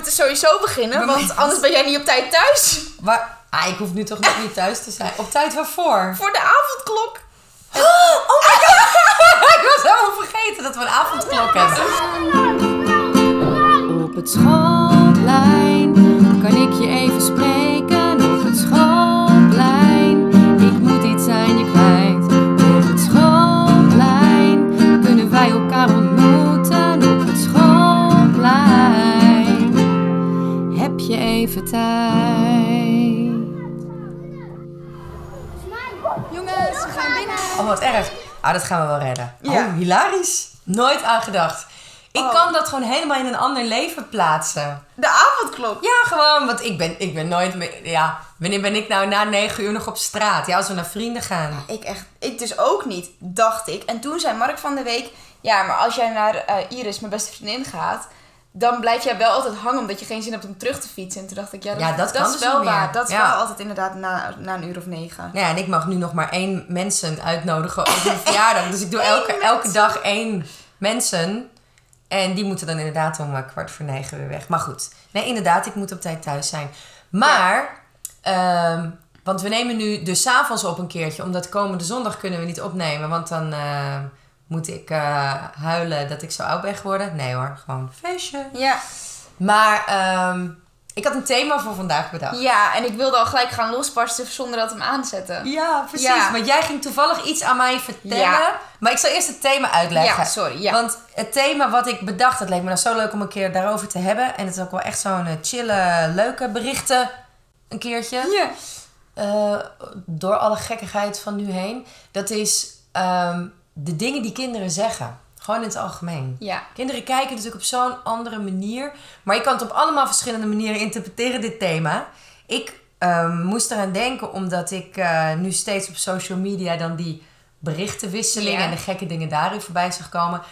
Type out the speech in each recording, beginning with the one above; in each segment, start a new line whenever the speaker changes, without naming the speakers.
moeten sowieso beginnen, want anders ben jij niet op tijd thuis.
Waar, ah, ik hoef nu toch nog niet thuis te zijn. Op tijd waarvoor?
Voor de avondklok.
Oh my god! ik was helemaal vergeten dat we een avondklok hebben.
Op het schoolplein kan ik je even spreken. Even tijd.
Jongens, we gaan binnen.
Oh, wat erg. Ah, dat gaan we wel redden.
Ja.
Oh, hilarisch. Nooit aan gedacht. Ik
Oh.
kan dat gewoon helemaal in een ander leven plaatsen.
De avondklok.
Ja, gewoon, want ik ben, ik ben nooit meer... Ja, wanneer ben ik nou na negen uur nog op straat? Ja, als we naar vrienden gaan.
Ik echt, ik dus ook niet, dacht ik. En toen zei Mark van de week, ja, maar als jij naar eh, Iris, mijn beste vriendin, gaat, dan blijf jij wel altijd hangen omdat je geen zin hebt om terug te fietsen. En toen dacht ik, ja, dat,
Ja, dat
is
dus
wel waar. Dat is
Ja.
wel altijd inderdaad na, na een uur of negen.
Nou ja, en ik mag nu nog maar één mensen uitnodigen op mijn verjaardag. Dus ik doe elke, elke dag één mensen. En die moeten dan inderdaad om eh, kwart voor negen weer weg. Maar goed, nee, inderdaad, ik moet op tijd thuis zijn. Maar, ehm, want we nemen nu dus 's avonds op een keertje. Omdat komende zondag kunnen we niet opnemen. Want dan eh, moet ik eh, huilen dat ik zo oud ben geworden. Nee hoor, gewoon feestje.
Ja.
Maar ehm, ik had een thema voor vandaag bedacht.
ja, en ik wilde al gelijk gaan losbarsten zonder dat hem aanzetten.
Ja, precies.
Ja.
Want jij ging toevallig iets aan mij vertellen.
Ja.
Maar ik zal eerst het thema uitleggen.
Ja, sorry, ja.
Want het thema wat ik bedacht, dat leek me nou zo leuk om een keer daarover te hebben. En het is ook wel echt zo'n eh, chille, leuke berichten een keertje.
Ja.
Eh, door alle gekkigheid van nu heen. Dat is ehm, de dingen die kinderen zeggen. Gewoon in het algemeen.
Ja.
Kinderen kijken natuurlijk op zo'n andere manier. Maar je kan het op allemaal verschillende manieren interpreteren, dit thema. Ik ehm, moest eraan denken omdat ik eh, nu steeds op social media dan die berichtenwisselingen
Ja.
en de gekke dingen daarin voorbij zag komen.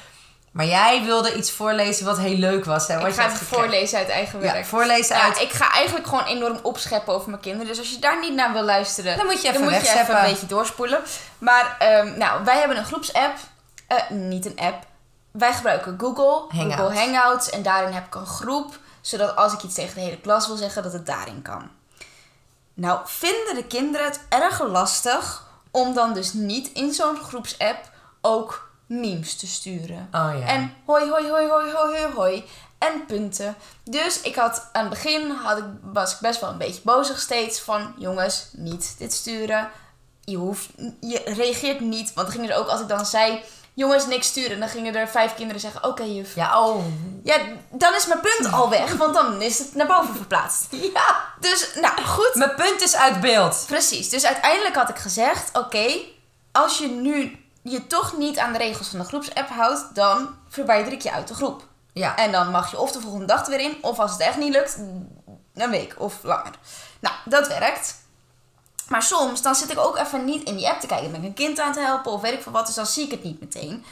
Maar jij wilde iets voorlezen wat heel leuk was. Hè? Wat
Ik
je
ga
gekregen.
voorlezen uit eigen werk.
Ja, voorlezen
Ja,
uit.
ik ga eigenlijk gewoon enorm opscheppen over mijn kinderen. Dus als je daar niet naar wil luisteren,
Dan moet je even
dan moet je even een beetje doorspoelen. Maar ehm, nou, wij hebben een groepsapp. Eh, niet een app. Wij gebruiken Google,
Hangouts.
Google Hangouts. En daarin heb ik een groep. Zodat als ik iets tegen de hele klas wil zeggen, dat het daarin kan. Nou, vinden de kinderen het erg lastig om dan dus niet in zo'n groepsapp ook memes te sturen.
Oh ja.
En hoi, hoi, hoi, hoi, hoi, hoi, hoi. En punten. Dus ik had aan het begin had ik, was ik best wel een beetje bozig steeds van jongens, niet dit sturen. Je hoeft, je reageert niet. Want dan gingen er ook, als ik dan zei, jongens, niks sturen. Dan gingen er vijf kinderen zeggen, oké juf.
Ja, oh.
Ja, dan is mijn punt al weg, want dan is het naar boven verplaatst.
Ja.
Dus, nou goed.
Mijn punt is uit beeld.
Precies. Dus uiteindelijk had ik gezegd: oké, als je nu je toch niet aan de regels van de groepsapp houdt, dan verwijder ik je uit de groep.
Ja.
En dan mag je of de volgende dag er weer in, of als het echt niet lukt, een week of langer. Nou, dat werkt. Maar soms dan zit ik ook even niet in die app te kijken. Dan ben ik een kind aan het helpen of weet ik veel wat, dus dan zie ik het niet meteen.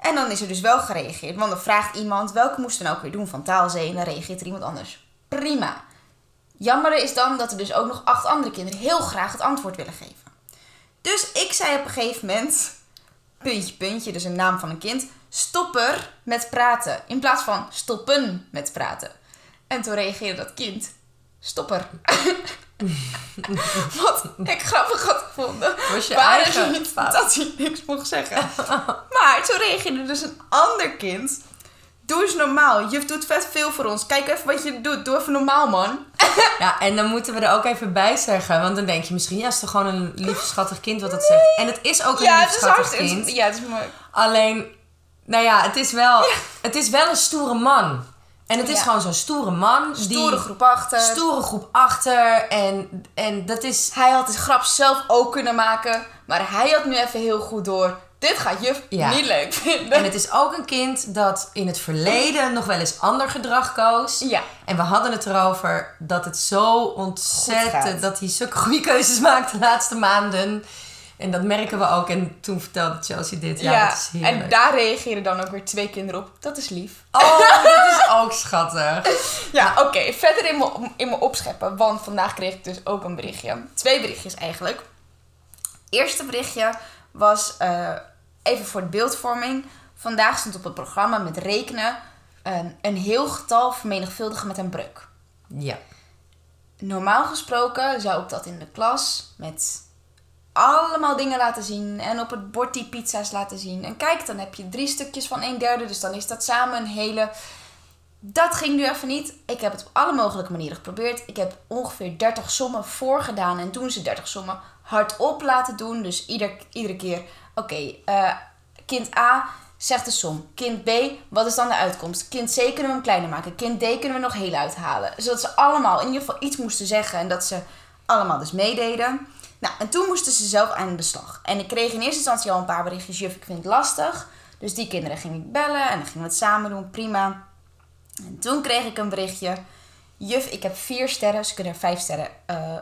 En dan is er dus wel gereageerd. Want dan vraagt iemand welke moesten we nou ook weer doen van taalzee. En dan reageert er iemand anders. Prima. Jammer is dan dat er dus ook nog acht andere kinderen heel graag het antwoord willen geven. Dus ik zei op een gegeven moment, puntje, puntje, dus een naam van een kind, stopper met praten. In plaats van stoppen met praten. En toen reageerde dat kind, stopper. Wat ik grappig had gevonden.
Was je
waren
eigen
niet dat hij niks mocht zeggen. maar toen reageerde dus een ander kind. Doe eens normaal. Juf doet vet veel voor ons. Kijk even wat je doet. Doe even normaal, man.
Ja, en dan moeten we er ook even bij zeggen. Want dan denk je misschien, ja, is toch gewoon een lief, schattig kind wat dat zegt. En het is ook een
ja,
lief,
het is
schattig kind.
Ja, het is mooi.
Alleen, nou ja, het is wel, het is wel een stoere man. En het is
Ja.
gewoon zo'n stoere man.
Stoere
die,
groep achter.
Stoere groep achter. En, en dat is...
Hij had de grap zelf ook kunnen maken. Maar hij had nu even heel goed door. Dit gaat juf
Ja.
niet leuk vinden.
En het is ook een kind dat in het verleden nog wel eens ander gedrag koos.
Ja.
En we hadden het erover dat het zo ontzettend... Dat hij zulke goede keuzes maakt de laatste maanden. En dat merken we ook. En toen vertelde Chelsea dit. Ja,
Ja,
dat is heerlijk.
en daar reageren dan ook weer twee kinderen op. Dat is lief.
Oh, dat is ook schattig.
Ja, oké. Verder in mijn, in mijn opscheppen. Want vandaag kreeg ik dus ook een berichtje. Twee berichtjes eigenlijk. Eerste berichtje was eh, even voor de beeldvorming. Vandaag stond op het programma met rekenen. een, een heel getal vermenigvuldigen met een breuk.
Ja.
Normaal gesproken zou ik dat in de klas met allemaal dingen laten zien. En op het bord die pizza's laten zien. En kijk, dan heb je drie stukjes van een derde. Dus dan is dat samen een hele... Dat ging nu even niet. Ik heb het op alle mogelijke manieren geprobeerd. Ik heb ongeveer 30 sommen voorgedaan. En toen ze 30 sommen hardop laten doen. Dus ieder, iedere keer... Oké, eh, kind A zegt de som. Kind B, wat is dan de uitkomst? Kind C kunnen we hem kleiner maken. Kind D kunnen we nog heel uithalen. Zodat ze allemaal in ieder geval iets moesten zeggen. En dat ze allemaal dus meededen. Nou, en toen moesten ze zelf aan de slag. En ik kreeg in eerste instantie al een paar berichtjes. Juf, ik vind het lastig. Dus die kinderen ging ik bellen. En dan gingen we het samen doen. Prima. En toen kreeg ik een berichtje. Juf, ik heb vier sterren. Ze kunnen er vijf sterren eh,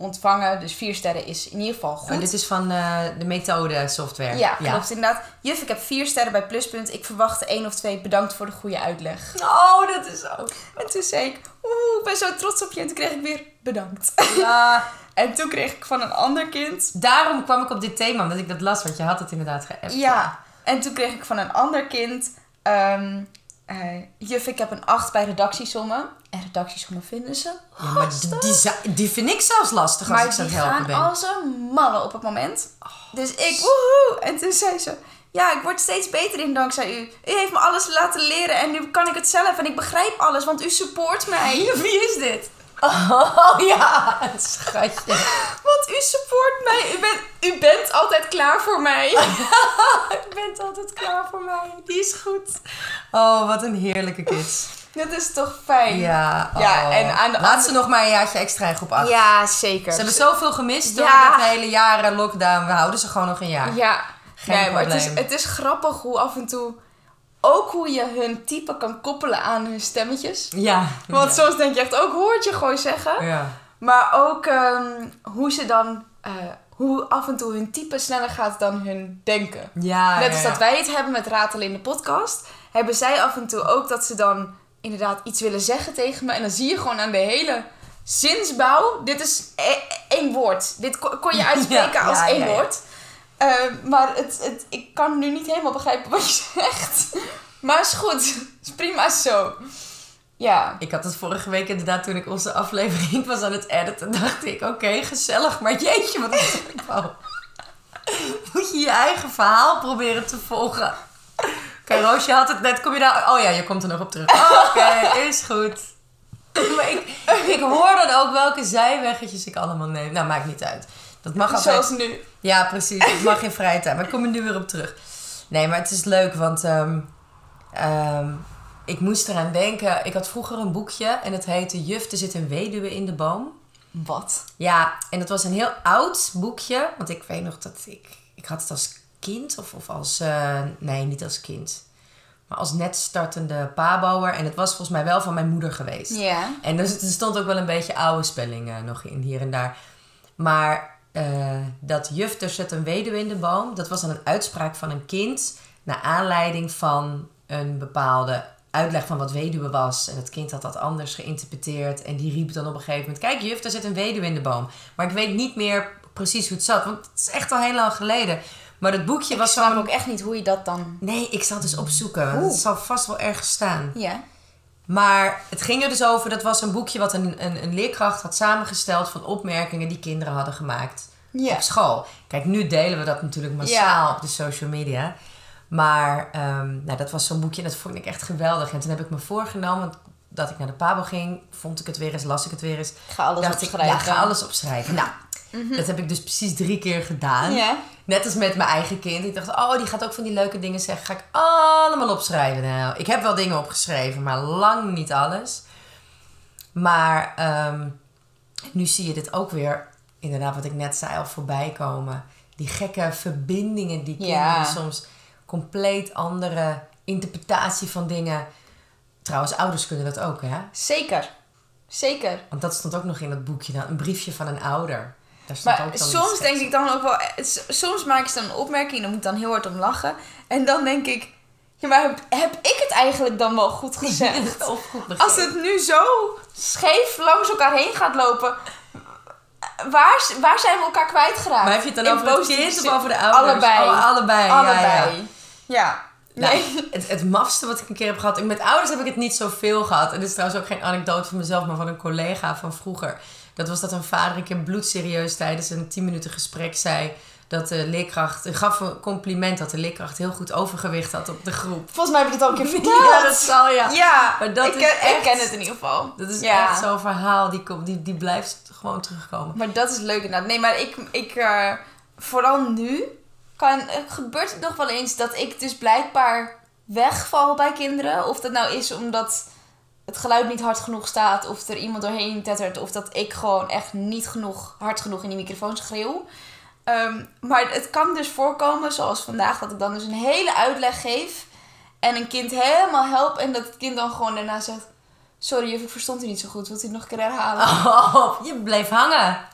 ontvangen. Dus vier sterren is in ieder geval goed.
Oh, dit is van eh, de methode software.
Ja, klopt inderdaad. Juf, ik heb vier sterren bij Pluspunt. Ik verwachtte één of twee. Bedankt voor de goede uitleg.
Oh, dat is ook.
En toen zei ik, oeh, ik ben zo trots op je. En toen kreeg ik weer bedankt.
Ja,
En toen kreeg ik van een ander kind.
daarom kwam ik op dit thema, omdat ik dat las, want je had het inderdaad geappt.
Ja, en toen kreeg ik van een ander kind. ehm, eh, juf, ik heb een 8 bij redactiesommen. En redactiesommen vinden ze.
Ja, maar die, die, die vind ik zelfs lastig als
Maar
ik ze aan
die
het helpen
gaan
ben.
als een malle op het moment. Dus ik, woehoe! En toen zei ze, ja, ik word steeds beter in dankzij u. U heeft me alles laten leren en nu kan ik het zelf en ik begrijp alles, want u support mij.
Wie is dit? Oh ja, het schatje.
Want u support mij. U bent, u bent altijd klaar voor mij.
Je bent altijd klaar voor mij. Die is goed. Oh, wat een heerlijke kids.
Dat is toch fijn?
Ja, oh.
Ja, en aan de
Laat
andere-
ze nog maar een jaartje extra in groep 8.
Ja, zeker.
Ze hebben zoveel gemist door
Ja.
dat hele jaren lockdown. We houden ze gewoon nog een jaar.
Ja,
Geen
nee, maar het is,
probleem.
het is grappig hoe af en toe... Ook hoe je hun type kan koppelen aan hun stemmetjes.
Ja.
Want
ja.
soms denk je echt ook, hoort je gewoon zeggen.
Ja.
Maar ook ehm, hoe ze dan... eh, hoe af en toe hun type sneller gaat dan hun denken.
Ja,
Net als
ja.
dat wij het hebben met ratelen in de podcast... hebben zij af en toe ook dat ze dan inderdaad iets willen zeggen tegen me. En dan zie je gewoon aan de hele zinsbouw... Dit is e- één woord. Dit ko- kon je uitspreken als één woord. Eh, maar het, het, ik kan nu niet helemaal begrijpen wat je zegt. Maar is goed. is prima zo. Ja.
Ik had het vorige week inderdaad, toen ik onze aflevering was aan het editen, dacht ik, oké, gezellig, maar jeetje, wat is het nou? Moet je je eigen verhaal proberen te volgen. Oké, Roosje had het net, kom je daar, oh ja, je komt er nog op terug. Oké, is goed. Maar ik, ik hoor dan ook welke zijweggetjes ik allemaal neem. Nou, maakt niet uit. Dat mag altijd.
Zoals nu.
Ja, precies. Ik mag geen vrije tijd. Maar ik kom er nu weer op terug. Nee, maar het is leuk, want ehm, ehm, ik moest eraan denken. Ik had vroeger een boekje en het heette Juf, er zit een weduwe in de boom.
Wat?
Ja, en dat was een heel oud boekje. Want ik weet nog dat ik... Ik had het als kind of, of als... eh, nee, niet als kind. Maar als net startende paboer. En het was volgens mij wel van mijn moeder geweest.
Ja.
En dus, er stond ook wel een beetje oude spellingen nog in, hier en daar. Maar eh, dat juf, er zit een weduwe in de boom. Dat was dan een uitspraak van een kind. Naar aanleiding van een bepaalde uitleg van wat weduwe was. En het kind had dat anders geïnterpreteerd. En die riep dan op een gegeven moment... Kijk juf, er zit een weduwe in de boom. Maar ik weet niet meer precies hoe het zat. Want het is echt al heel lang geleden. Maar dat boekje
Ik
was
snap
zo'n...
ook echt niet hoe je dat dan...
Nee, ik zal het dus opzoeken. want. Het zal vast wel ergens staan.
Ja.
Maar het ging er dus over, dat was een boekje wat een, een, een leerkracht had samengesteld van opmerkingen die kinderen hadden gemaakt
Ja.
op school. Kijk, nu delen we dat natuurlijk massaal op de social media. Maar ehm, nou, dat was zo'n boekje en dat vond ik echt geweldig. En toen heb ik me voorgenomen, dat ik naar de Pabo ging, vond ik het weer eens, las ik het weer eens.
Ik ga alles
dacht ik,
opschrijven.
ja, ga alles opschrijven. Nou, dat heb ik dus precies drie keer gedaan. Net als met mijn eigen kind. Ik dacht, oh, die gaat ook van die leuke dingen zeggen. Ga ik allemaal opschrijven. Nou, ik heb wel dingen opgeschreven, maar lang niet alles. Maar ehm, nu zie je dit ook weer, inderdaad, wat ik net zei, al voorbij komen. Die gekke verbindingen die kinderen soms compleet andere interpretatie van dingen. Trouwens, ouders kunnen dat ook, hè?
Zeker. Zeker.
Want dat stond ook nog in dat boekje dan. Een briefje van een ouder.
Maar
ook
soms denk ik dan ook wel... Soms maak ik dan een opmerking en dan moet ik dan heel hard om lachen. En dan denk ik... Ja, maar heb, heb ik het eigenlijk dan wel goed gezegd?
Of goed begrepen.
Als het nu zo scheef langs elkaar heen gaat lopen... Waar, waar zijn we elkaar kwijtgeraakt?
Maar heb je het dan
In
over het kind of over de ouders?
Allebei.
Oh, allebei. ja. Ja. Nou,
Nee.
het, het mafste wat ik een keer heb gehad. Met ouders heb ik het niet zoveel gehad. En dit is trouwens ook geen anekdote van mezelf, maar van een collega van vroeger. Dat was dat een vader een keer bloedserieus tijdens een 10 minuten gesprek zei dat de leerkracht, hij gaf een compliment dat de leerkracht heel goed overgewicht had op de groep.
Volgens mij heb ik het al een keer verteld.
Ja, dat zal ja.
Ja,
Maar dat
ik,
is
ken, ik ken het in ieder geval.
Dat is
Ja.
echt zo'n verhaal, die, komt, die, die blijft gewoon terugkomen.
Maar dat is leuk inderdaad. Nee, maar ik, ik eh, vooral nu, kan, eh, gebeurt het nog wel eens dat ik dus blijkbaar wegval bij kinderen. Of dat nou is omdat het geluid niet hard genoeg staat, of er iemand doorheen tettert, of dat ik gewoon echt niet genoeg, hard genoeg in die microfoon schreeuw. Ehm, maar het kan dus voorkomen, zoals vandaag, dat ik dan dus een hele uitleg geef en een kind helemaal help en dat het kind dan gewoon daarna zegt: Sorry, juf, ik verstond u niet zo goed. Wilt u het nog een keer herhalen?
Oh, je bleef hangen.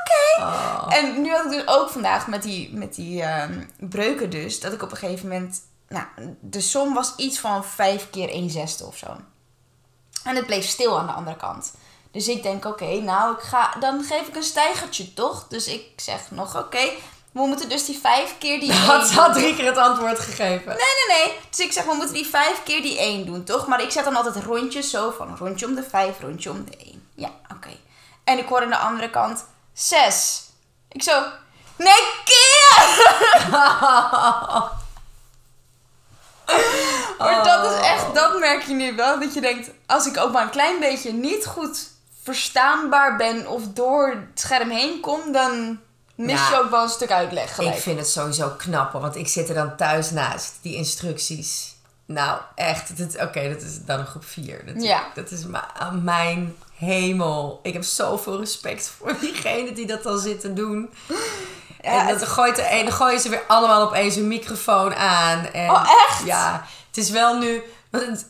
Oké.
Oh.
En nu had ik dus ook vandaag met die, met die ehm, breuken dus, dat ik op een gegeven moment... Nou, de som was iets van 5 keer 1 zesde of zo. En het bleef stil aan de andere kant. Dus ik denk, oké, nou, ik ga, dan geef ik een stijgertje, toch? Dus ik zeg nog, oké, we moeten dus die 5 keer die 1
Had, had drie keer het antwoord gegeven.
Nee, nee, nee. Dus ik zeg, we moeten die vijf keer die één doen, toch? Maar ik zet dan altijd rondjes zo van rondje om de vijf, rondje om de één. Ja, oké. En ik hoor aan de andere kant zes. Ik zo, nee, keer! maar dat is echt, dat merk je nu wel. Dat je denkt, als ik ook maar een klein beetje niet goed verstaanbaar ben of door het scherm heen kom, dan mis
Ja.
je ook wel een stuk uitleg gelijk.
Ik vind het sowieso knap, hoor, want ik zit er dan thuis naast, die instructies. Nou, echt. Oké, dat is dan een groep 4. Dat,
Ja.
dat is mijn hemel. Ik heb zoveel respect voor diegenen die dat dan zitten doen.
Ja,
en dat gooit de ene, gooien ze weer allemaal opeens hun microfoon aan. En,
Oh, echt?
Ja, is wel nu... want het-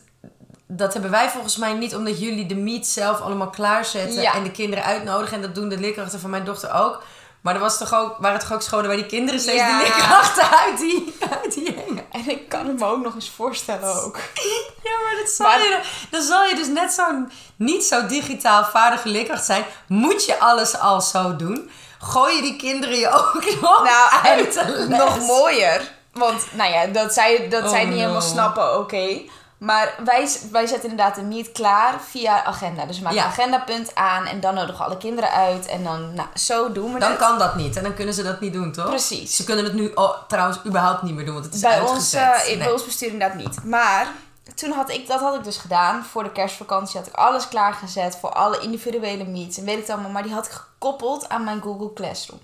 dat hebben wij volgens mij niet omdat jullie de meet zelf allemaal klaarzetten
Ja.
en de kinderen uitnodigen. En dat doen de leerkrachten van mijn dochter ook. Maar er was toch ook, waren toch ook scholen waar die kinderen steeds
Ja.
die leerkrachten uit die, uit die hingen.
En ik kan het me ook nog eens voorstellen ook.
Ja, maar dat zal
Maar-
je, dan- dan zal je dus net zo'n niet zo digitaal vaardige leerkracht zijn. Moet je alles al zo doen? Gooi je die kinderen je ook nog
Nou,
uit de les?
nog mooier. Want, nou ja, dat zij, dat
Oh,
zij niet
no.
helemaal snappen, oké. Maar wij, wij zetten inderdaad een meet klaar via agenda. Dus we maken
Ja.
een agendapunt aan en dan nodigen we alle kinderen uit. En dan, nou, zo doen we
Dan
het.
kan dat niet en dan kunnen ze dat niet doen, toch?
Precies.
Ze kunnen het nu oh, trouwens überhaupt niet meer doen, want het is
bij ons,
uitgezet.
eh, in
Nee.
bij ons bestuur inderdaad niet. Maar toen had ik, dat had ik dus gedaan. Voor de kerstvakantie had ik alles klaargezet voor alle individuele meets. En weet ik het allemaal. Maar die had ik gekoppeld aan mijn Google Classroom.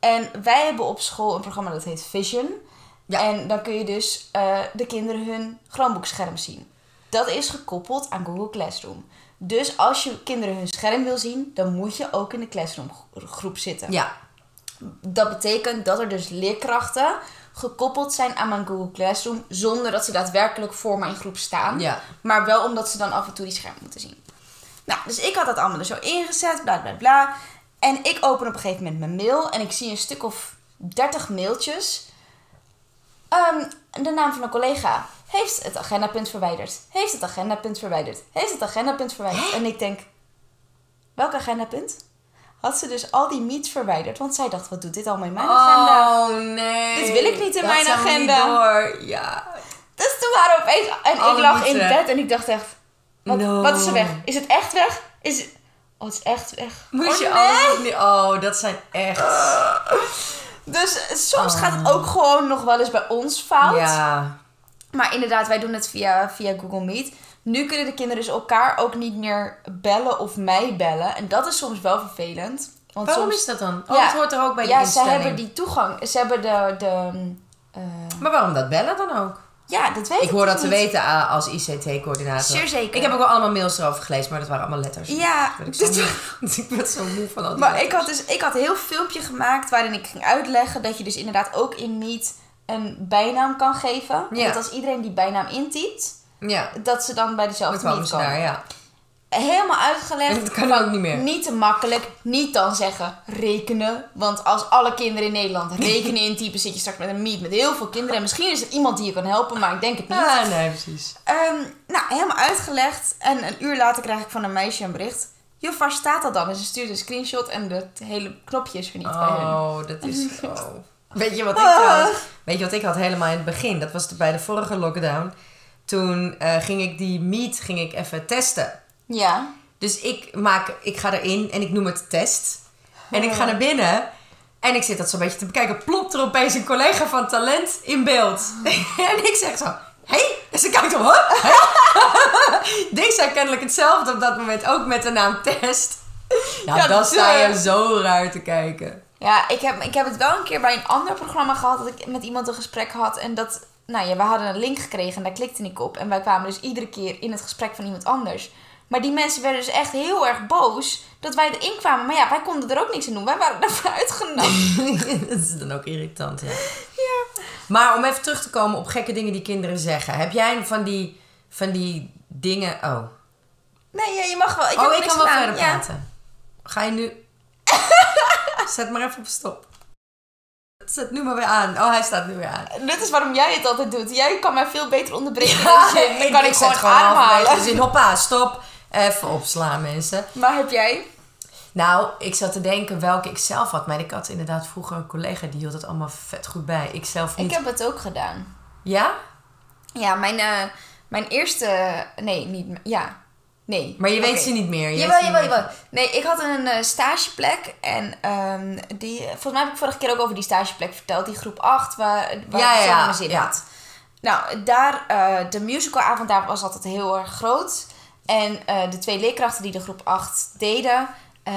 En wij hebben op school een programma dat heet Vision.
Ja.
En dan kun je dus eh, de kinderen hun Chromebook-scherm zien. Dat is gekoppeld aan Google Classroom. Dus als je kinderen hun scherm wil zien, dan moet je ook in de Classroom gro- groep zitten.
Ja,
Dat betekent dat er dus leerkrachten gekoppeld zijn aan mijn Google Classroom, zonder dat ze daadwerkelijk voor mijn groep staan.
ja.
Maar wel omdat ze dan af en toe die scherm moeten zien. Nou, dus ik had dat allemaal er zo ingezet, bla bla bla. En ik open op een gegeven moment mijn mail en ik zie een stuk of 30 mailtjes. Ehm, de naam van een collega heeft het agendapunt verwijderd. Heeft het agendapunt verwijderd. Heeft het agendapunt verwijderd. En ik denk, welk agendapunt? Had ze dus al die meets verwijderd, want zij dacht, wat doet dit allemaal in mijn agenda?
Oh nee.
Dit wil ik niet in
Dat
mijn
we niet
agenda.
door. Ja.
Dus toen waren we opeens... En
Alle
ik lag in
meets
bed en ik dacht echt... Wat,
No.
wat is er weg? Is het echt weg? Is het... Oh, het is echt weg.
Moet
oh,
je
nee.
alles. Oh, dat zijn echt...
Dus soms
Oh.
gaat het ook gewoon nog wel eens bij ons fout.
Ja.
Maar inderdaad, wij doen het via, via Google Meet. Nu kunnen de kinderen dus elkaar ook niet meer bellen of mij bellen. En dat is soms wel vervelend. Want
Waarom
soms,
is dat dan? Oh,
Ja.
dat hoort er ook bij de
Ja, ze hebben die toegang. Ze hebben de... de eh,
Maar waarom dat bellen dan ook?
Ja, dat weet ik
Ik hoor dat
dus
te
niet.
weten ah, als ICT-coördinator.
Zeer zeker.
Ik heb ook wel allemaal mails erover gelezen, maar dat waren allemaal letters.
Ja,
Ik
dit-
moe. ik werd zo moe van al die
Maar ik had dus ik had een heel filmpje gemaakt waarin ik ging uitleggen dat je dus inderdaad ook in Meet een bijnaam kan geven. En
Ja.
dat als iedereen die bijnaam intypt,
Ja,
dat ze dan bij dezelfde Meet komen.
daar, ja.
Helemaal uitgelegd.
Dat kan ook niet meer.
Niet te makkelijk. Niet dan zeggen rekenen. Want als alle kinderen in Nederland rekenen intypen, zit je straks met een meet met heel veel kinderen. En misschien is er iemand die je kan helpen, maar ik denk het niet.
Ah, nee, precies.
Ehm, nou, helemaal uitgelegd. En een uur later krijg ik van een meisje een bericht. Joh, waar staat dat dan? En ze stuurde een screenshot en het hele knopje is er niet bij hun.
Oh, dat is... Oh. Weet je wat ik trouwens... Weet je wat ik had helemaal in het begin? Dat was bij de vorige lockdown. Toen eh, ging ik die meet ging ik even testen.
Ja.
Dus ik, maak, ik ga erin en ik noem het test. En ik ga naar binnen. En ik zit dat zo'n beetje te bekijken. Plopt er opeens een collega van talent in beeld. en ik zeg zo... Hé? Hey? En ze kijkt op... Huh? Ding zei kennelijk hetzelfde op dat moment. Ook met de naam test. Nou,
Ja,
dan sta je zo raar te kijken.
Ja, ik heb, ik heb het wel een keer bij een ander programma gehad dat ik met iemand een gesprek had. En dat, nou ja, we hadden een link gekregen en daar klikte ik op. En wij kwamen dus iedere keer in het gesprek van iemand anders. Maar die mensen werden dus echt heel erg boos dat wij erin kwamen. Maar ja, wij konden er ook niks aan doen. Wij waren daarvoor uitgenodigd.
dat is dan ook irritant, ja. Maar om even terug te komen op gekke dingen die kinderen zeggen. Heb jij van die, van die dingen... Oh,
Nee, ja, je mag wel. Ik
oh ik kan wel verder
Ja.
praten. Ga je nu... Zet maar even op stop. Zet nu maar weer aan. Oh, hij staat nu weer aan.
Dit is waarom jij het altijd doet. Jij kan mij veel beter onderbreken
Ja,
dan. Dan kan ik,
zet
gewoon ademhalen.
de zin. Hoppa, stop. Even opslaan, mensen.
Maar heb jij?
Nou, ik zat te denken welke ik zelf had. Maar ik had inderdaad vroeger een collega die hield het allemaal vet goed bij. Ik zelf niet.
Ik heb het ook gedaan.
Ja?
Ja, mijn, eh, mijn eerste... Nee, niet... Ja. Nee.
Maar je weet ze niet meer. Je
Jawel, jawel,
meer.
jawel. Nee, ik had een eh, stageplek. En ehm, die, volgens mij heb ik vorige keer ook over die stageplek verteld. Die groep 8, waar, waar
Ja,
ik zo
ja,
mijn zin
ja.
had. Nou, daar, eh, de musicalavond daar was altijd heel erg groot. En eh, de twee leerkrachten die de groep 8 deden... eh,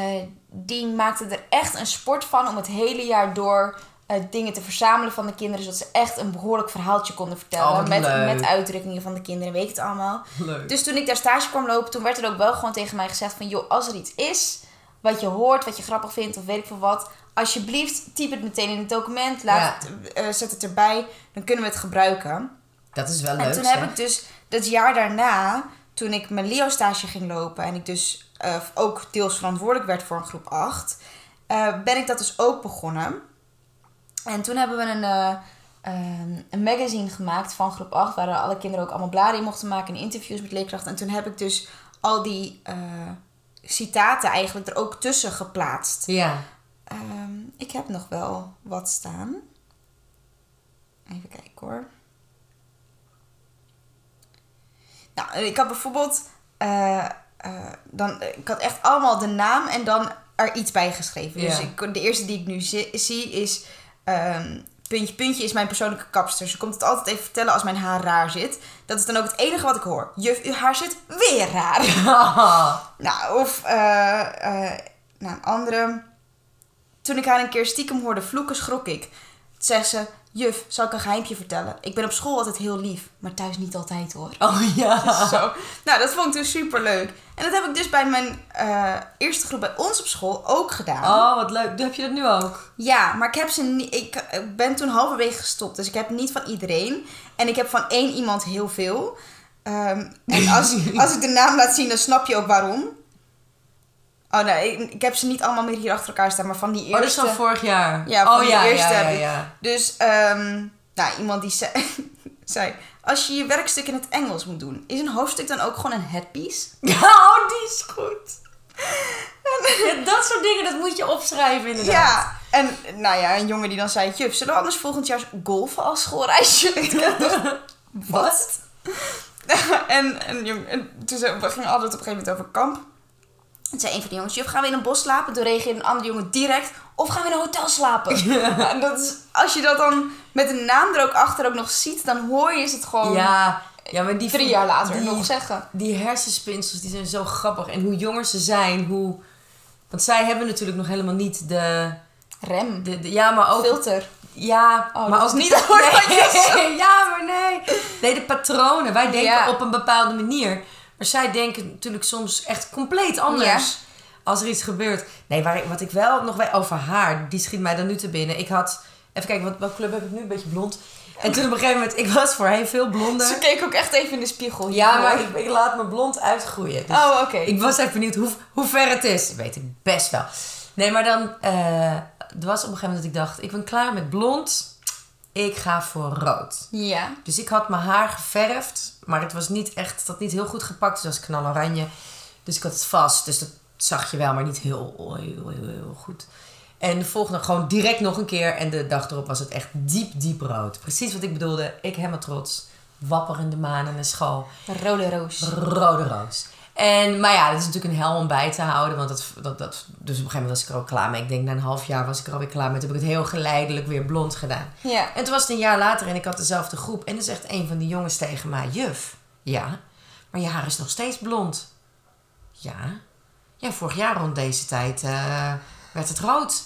die maakten er echt een sport van om het hele jaar door... eh, dingen te verzamelen van de kinderen, zodat ze echt een behoorlijk verhaaltje konden vertellen.
Oh,
met,
leuk.
met uitdrukkingen van de kinderen, weet ik het allemaal.
Leuk.
Dus toen ik daar stage kwam lopen, toen werd er ook wel gewoon tegen mij gezegd van... joh, als er iets is wat je hoort, wat je grappig vindt of weet ik veel wat... alsjeblieft, typ het meteen in het document, laat het, zet het erbij, dan kunnen we het gebruiken.
Dat is wel leuk.
en toen
zeg.
heb ik dus dat jaar daarna, toen ik mijn Leo-stage ging lopen... en ik dus eh, ook deels verantwoordelijk werd voor een groep 8... eh, ben ik dat dus ook begonnen. En toen hebben we een... eh, ehm, een magazine gemaakt van groep 8, waar alle kinderen ook allemaal bladen in mochten maken en interviews met leerkrachten. En toen heb ik dus al die citaten eigenlijk er ook tussen geplaatst.
Ja.
Ehm, ik heb nog wel wat staan. Even kijken hoor. Nou, ik had bijvoorbeeld. eh, eh, dan, ik had echt allemaal de naam en dan er iets bij geschreven. Dus
Ja.
ik, de eerste die ik nu zi- zie is. ehm, puntje, puntje is mijn persoonlijke kapster. Ze komt het altijd even vertellen als mijn haar raar zit. Dat is dan ook het enige wat ik hoor. Juf, uw haar zit weer raar. Nou, of eh, nou, een andere. Toen ik haar een keer stiekem hoorde vloeken, schrok ik. Zegt ze, juf, zal ik een geheimpje vertellen? Ik ben op school altijd heel lief, maar thuis niet altijd hoor.
Oh ja.
Zo. Nou, dat vond ik dus super leuk. En dat heb ik dus bij mijn eh, eerste groep bij ons op school ook gedaan.
Oh, wat leuk. Heb je dat nu ook?
Ja, maar ik, heb ze niet, ik ben toen halverwege gestopt. Dus ik heb niet van iedereen. En ik heb van één iemand heel veel. Ehm, en als, als ik de naam laat zien, dan snap je ook waarom. Oh nee, ik, ik heb ze niet allemaal meer hier achter elkaar staan. Maar van die
Oh, dat is
eerste...
van vorig jaar.
Ja, van
oh
die
ja,
eerste
ja, ja,
heb ik.
ja.
Dus, ehm, nou, iemand die zei, zei... Als je je werkstuk in het Engels moet doen... Is een hoofdstuk dan ook gewoon een headpiece?
Ja, oh, die is goed. Ja, dat soort dingen, dat moet je opschrijven inderdaad.
Ja. En, nou ja, een jongen die dan zei... Juf, zullen we anders volgend jaar golfen als schoolreisje? Wat? en, en, en toen we gingen altijd op een gegeven moment over kamp. Toen zei een van de jongens, gaan we in een bos slapen? Toen reageerde een andere jongen direct, of gaan we in een hotel slapen? En dat is, als je dat dan met een naam er ook achter ook nog ziet, dan hoor je het gewoon
Ja, ja, maar die
drie jaar later
die,
nog zeggen.
Die hersenspinsels, die zijn zo grappig. En hoe jonger ze zijn, hoe... Want zij hebben natuurlijk nog helemaal niet de...
Rem,
de, de- ja, maar ook...
filter.
Ja,
Oh,
maar
dat is niet je
nee, Ja, maar nee. Nee, de patronen. Wij denken
Ja.
op een bepaalde manier. Maar zij denken natuurlijk soms echt compleet anders. Als er iets gebeurt. Nee, waar ik, wat ik wel nog wel over haar, die schiet mij dan nu te binnen. Ik had, even kijken, wat, welke club heb ik nu? Een beetje blond. En toen op een gegeven moment, ik was voorheen veel blonder.
Ze keek ook echt even in de spiegel.
Ja, maar ik, ik laat mijn blond uitgroeien. Dus
Oh, oké.
ik was even benieuwd hoe, hoe ver het is. Dat weet ik best wel. Nee, maar dan... er was op een gegeven moment dat ik dacht... Ik ben klaar met blond. Ik ga voor rood.
Ja.
Dus ik had mijn haar geverfd. Maar het was niet echt... Het had niet heel goed gepakt. Dus het was knaloranje. Dus ik had het vast. Dus dat zag je wel, maar niet heel, heel, heel, heel goed. En de volgende gewoon direct nog een keer. En de dag erop was het echt diep, diep rood. Precies wat ik bedoelde. Ik helemaal trots. Wapperende maan in de school.
Rode roos.
Rode roos. En, maar ja, dat is natuurlijk een hel om bij te houden. Want dat, dat, dat, dus op een gegeven moment was ik er ook klaar mee. Ik denk na een half jaar was ik er alweer klaar mee. Toen heb ik het heel geleidelijk weer blond gedaan.
Ja.
En toen was het een jaar later en ik had dezelfde groep. En dan zegt een van die jongens tegen mij: Juf, ja, maar je haar is nog steeds blond. Ja. Ja, vorig jaar rond deze tijd eh, werd het rood.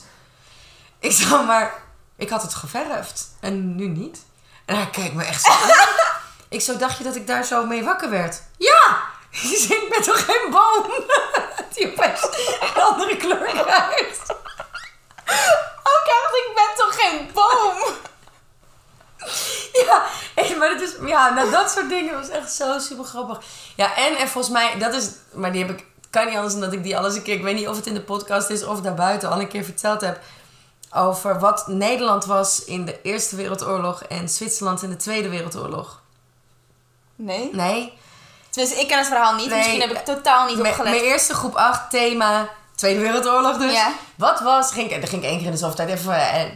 Ik zei, maar ik had het geverfd en nu niet. En hij keek me echt zo aan. Ik zo, dacht je dat ik daar zo mee wakker werd? Ja! Ik zei, ik ben toch geen boom? Die opeens een andere kleur krijgt.
Ook echt, ik ben toch geen boom?
Ja, maar dat is, ja, nou, dat soort dingen was echt zo super grappig. Ja, en, en volgens mij, dat is, maar die heb ik, kan niet anders dan dat ik die al eens een keer, ik weet niet of het in de podcast is of daarbuiten al een keer verteld heb. Over wat Nederland was in de Eerste Wereldoorlog en Zwitserland in de Tweede Wereldoorlog.
Nee.
Nee,
Tenminste, ik ken het verhaal niet.
Nee.
Misschien heb ik totaal niet opgelet.
mijn eerste groep 8 thema Tweede Wereldoorlog dus.
Ja.
Wat was, ging, daar ging ik één keer in de zoveel tijd even eh, eh,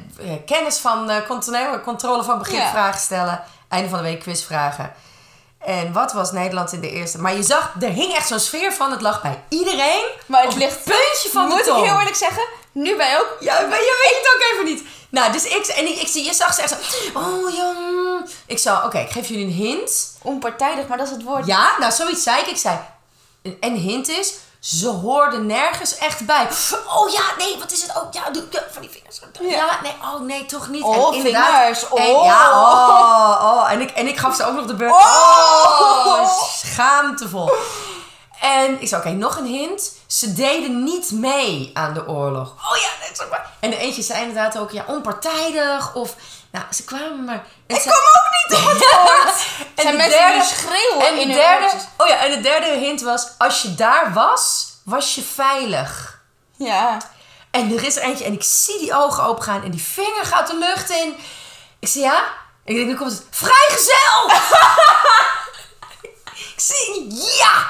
kennis van eh, controle, controle van begrip
Ja.
vragen stellen. Einde van de week quizvragen. En wat was Nederland in de eerste? Maar je zag, er hing echt zo'n sfeer van. Het lag bij iedereen.
Maar het ligt-
puntje van
Moet
de
ik
tong.
heel eerlijk zeggen, nu ben je ook...
Ja, maar je weet het ook even niet. Nou, dus ik, en ik, ik zie, je zag ze echt zo. Oh mm. Ik zou, oké, ik geef jullie een hint.
Onpartijdig, maar dat is het woord.
Ja, nou zoiets zei ik. Ik zei, en een hint is, ze hoorden nergens echt bij. Oh ja, nee, wat is het? Oh ja, doe, van die vingers. Ja,
Ja.
nee, oh nee, toch niet.
Oh,
En
vingers.
En,
Oh.
ja, oh, oh. En ik, en ik gaf ze ook nog de beurt.
Oh.
Oh, schaamtevol. En ik zei, oké, nog een hint. Ze deden niet mee aan de oorlog. Oh ja, dat is ook waar. En de eentje zei inderdaad ook, ja, onpartijdig. Of, nou, ze kwamen maar... Ik
kom ook niet op Zijn
de
mensen
derde,
die schreeuwen
en
in
de derde,
oortjes?
oh ja, en de derde hint was, als je daar was, was je veilig.
Ja.
En er is er eentje en ik zie die ogen opengaan en die vinger gaat de lucht in. Ik zeg ja. Ik denk, nu komt het. Vrijgezel! ik zie, ja,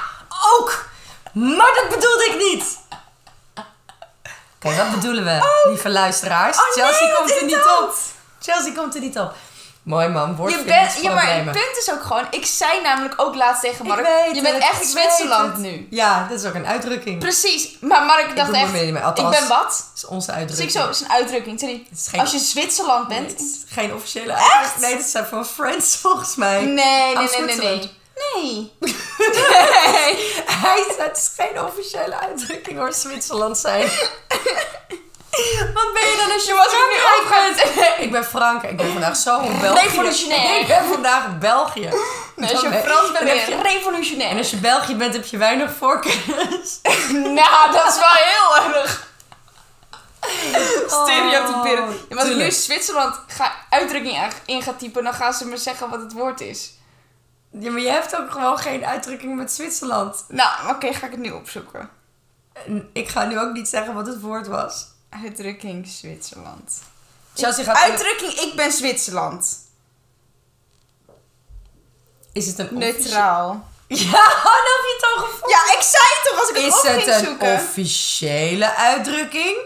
ook. Maar dat bedoelde ik niet. Oké, wat bedoelen we, lieve luisteraars?
Oh,
Chelsea komt er niet
dat.
op. Chelsea komt er niet op. Mooi man,
Je bent, ja, maar het punt is ook gewoon, ik zei namelijk ook laatst tegen Mark,
Ik weet
je bent echt
ik
Zwitserland nu.
Ja, dat is ook een uitdrukking.
Precies, maar Mark dacht
doe me
echt,
mee, maar
ik ben wat?
Dat is onze
Dus ik
uitdrukking.
zo, is een uitdrukking. Sorry.
Het is geen-
Als je Zwitserland
Nee,
bent.
het is geen officiële uitdrukking. Nee, dat zijn van Friends volgens mij.
Nee, nee, nee, nee, nee. Nee.
Hij het is geen officiële uitdrukking hoor, Zwitserland zijn. Wat ben je dan als je
was ik nu?
Ik ben Frank. Ik ben vandaag zo België.
Revolutionair.
Ik ben vandaag België.
Nee, als je
Dan
Frans bent, ben je revolutionair.
En als je België bent, heb je weinig voorkennis.
Nou, dat is wel heel erg. Stereotyperen.
Oh,
Ja, maar als ik nu. Zwitserland ga, uitdrukking in ga typen, dan gaan ze me zeggen wat het woord is.
Ja, maar je hebt ook gewoon geen uitdrukking met Zwitserland.
Nou, oké, ga ik het nu opzoeken.
En ik ga nu ook niet zeggen wat het woord was.
Uitdrukking Zwitserland.
Chelsea gaat...
Uitdrukking ik ben Zwitserland.
Is het een
Neutraal.
Ja, dan heb je het al gevonden.
Ja, ik zei het toch als ik het
Is
op
het
ging
een
zoeken.
officiële uitdrukking?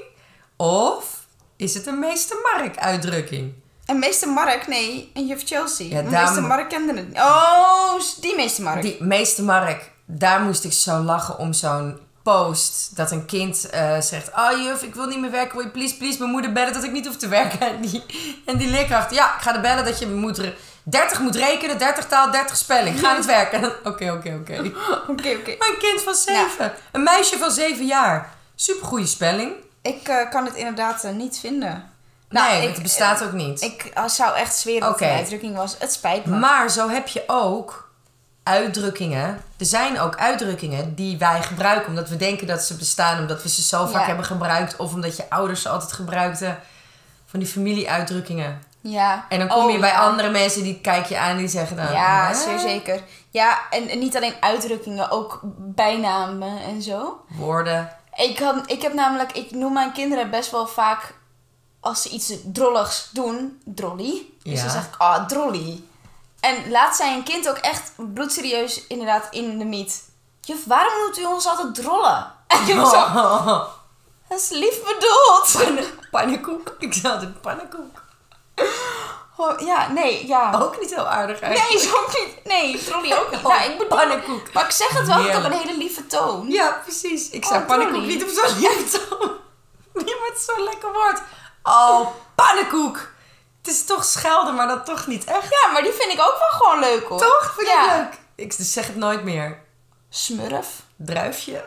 Of is het een meester Mark uitdrukking?
En meester Mark, nee, en juf Chelsea.
Ja, daar
meester Mark kende het niet. Oh, die meester Mark.
Die meester Mark, daar moest ik zo lachen om zo'n post. Dat een kind eh, zegt, ah juf, ik wil niet meer werken. Wil je please, please mijn moeder bellen dat ik niet hoef te werken? En die, en die leerkracht, ja, ik ga er bellen dat je moet re- 30 moet rekenen, 30 taal, 30 spelling. Ga niet werken. Oké, oké, oké.
Oké, oké.
Maar een kind van 7. Een meisje van 7 jaar. Supergoeie spelling.
Ik eh, kan het inderdaad eh, niet vinden.
nee,
ik,
het bestaat ook niet.
Ik zou echt zweren dat het een uitdrukking was. Het spijt me.
Maar zo heb je ook uitdrukkingen. Er zijn ook uitdrukkingen die wij gebruiken omdat we denken dat ze bestaan, omdat we ze zo vaak
Ja.
hebben gebruikt of omdat je ouders ze altijd gebruikten. Van die familieuitdrukkingen.
ja.
En dan kom
Oh,
je bij
ja.
andere mensen die kijk je aan en die zeggen dan.
Ja,
"Hè?"
zeer zeker. Ja, en, en niet alleen uitdrukkingen, ook bijnamen en zo.
Woorden.
Ik, kan, ik heb namelijk, ik noem mijn kinderen best wel vaak, als ze iets drolligs doen, drolly. Dus
Ja.
dan zeg ik, ah, drolly. En laat zei een kind ook echt bloedserieus inderdaad in de miet. Juf, waarom moet u ons altijd drollen? En zo, Dat is lief bedoeld.
Pannen- Pannenkoek. Ik zei altijd pannenkoek.
Oh, ja, nee, ja.
Ook niet heel aardig eigenlijk.
Nee, zo niet. Nee, Trolly ook niet.
Oh,
Ja, ik bedoel...
pannenkoek.
Maar ik zeg het wel echt op een hele lieve toon.
Ja, precies. Ik zei
Oh,
pannenkoek niet op zo'n lieve toon. Met zo'n lekker woord. Oh, pannenkoek. Het is toch schelden, maar dat toch niet echt.
Ja, maar die vind ik ook wel gewoon leuk hoor.
Toch? Vind
ja.
ik leuk. Ik zeg het nooit meer.
Smurf.
Druifje.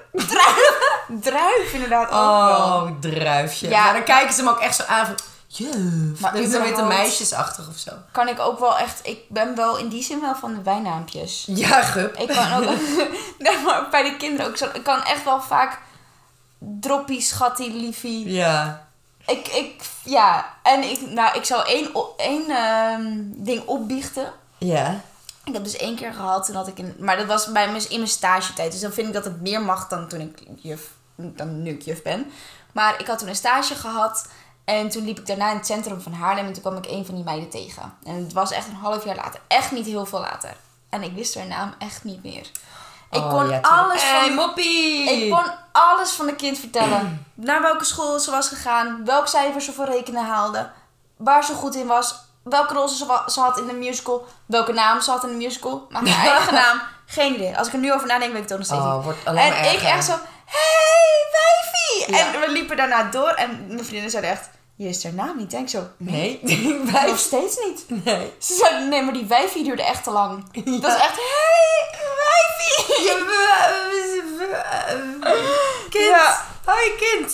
Druif inderdaad ook wel.
Oh, druifje.
Ja.
Maar dan kijken ze hem ook echt zo aan van... Juf.
Maar
is dan
überhaupt-
meisjesachtig of zo.
Kan ik ook wel echt... Ik ben wel in die zin wel van de bijnaampjes.
Ja, gup.
Ik kan ook... nee, maar bij de kinderen ook zo. Ik kan echt wel vaak... Droppie, schattie, liefie.
Ja.
Ik, ik, ja. En ik, nou, ik zou één, één ehm, ding opbiechten.
Ja.
Ik heb dus één keer gehad, toen had ik een, maar dat was bij mijn, in mijn stagetijd. Dus dan vind ik dat het meer mag dan toen ik juf, dan nu ik juf ben. Maar ik had toen een stage gehad en toen liep ik daarna in het centrum van Haarlem en toen kwam ik een van die meiden tegen. En het was echt een half jaar later, echt niet heel veel later. En ik wist haar naam echt niet meer. Ik
Oh,
kon
ja,
alles
Hey,
van
moppie!
ik kon alles van de kind vertellen. Naar welke school ze was gegaan, welk cijfer ze voor rekenen haalde, waar ze goed in was, welke rol ze, wa- ze had in de musical, welke naam ze had in de musical, maar haar eigen naam, geen idee. Als ik er nu over nadenk, weet ik het nog steeds
Oh,
niet.
wordt alleen
En
maar
ik echt zo, hey, wijfie!
Ja.
En we liepen daarna door en mijn vriendinnen zeiden echt, je is haar naam niet. Denk zo,
Nee,
nog
wij...
steeds niet.
Nee.
Ze zeiden, nee, maar die wijfie duurde echt te lang. Dat is echt, hey, wijfie!
Kind.
Ja.
Hoi, kind.